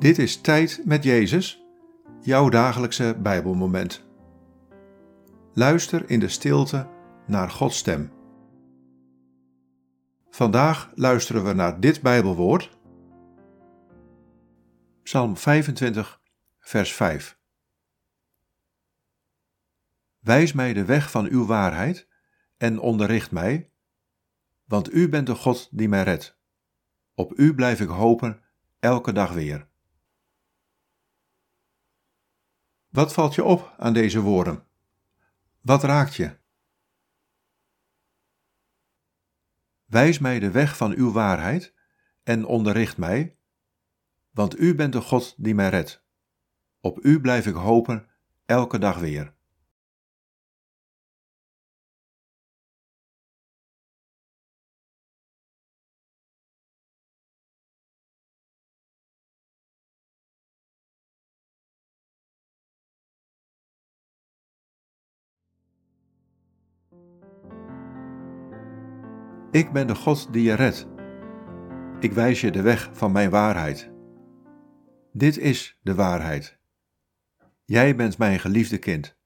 Dit is Tijd met Jezus, jouw dagelijkse Bijbelmoment. Luister in de stilte naar Gods stem. Vandaag luisteren we naar dit Bijbelwoord. Psalm 25, vers 5. Wijs mij de weg van uw waarheid en onderricht mij, want u bent de God die mij redt. Op u blijf ik hopen elke dag weer. Wat valt je op aan deze woorden? Wat raakt je? Wijs mij de weg van uw waarheid en onderricht mij, want u bent de God die mij redt. Op u blijf ik hopen elke dag weer. Ik ben de God die je redt. Ik wijs je de weg van mijn waarheid. Dit is de waarheid. Jij bent mijn geliefde kind.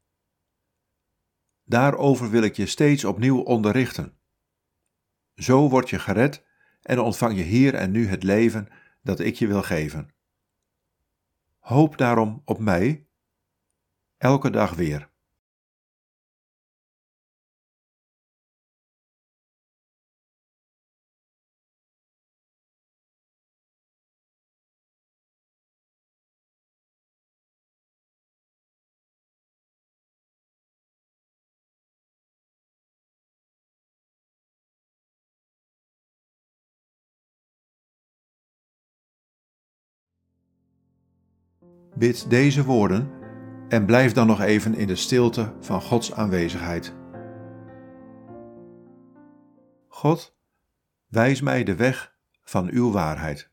Daarover wil ik je steeds opnieuw onderrichten. Zo word je gered en ontvang je hier en nu het leven dat ik je wil geven. Hoop daarom op mij, elke dag weer. Bid deze woorden en blijf dan nog even in de stilte van Gods aanwezigheid. God, wijs mij de weg van uw waarheid.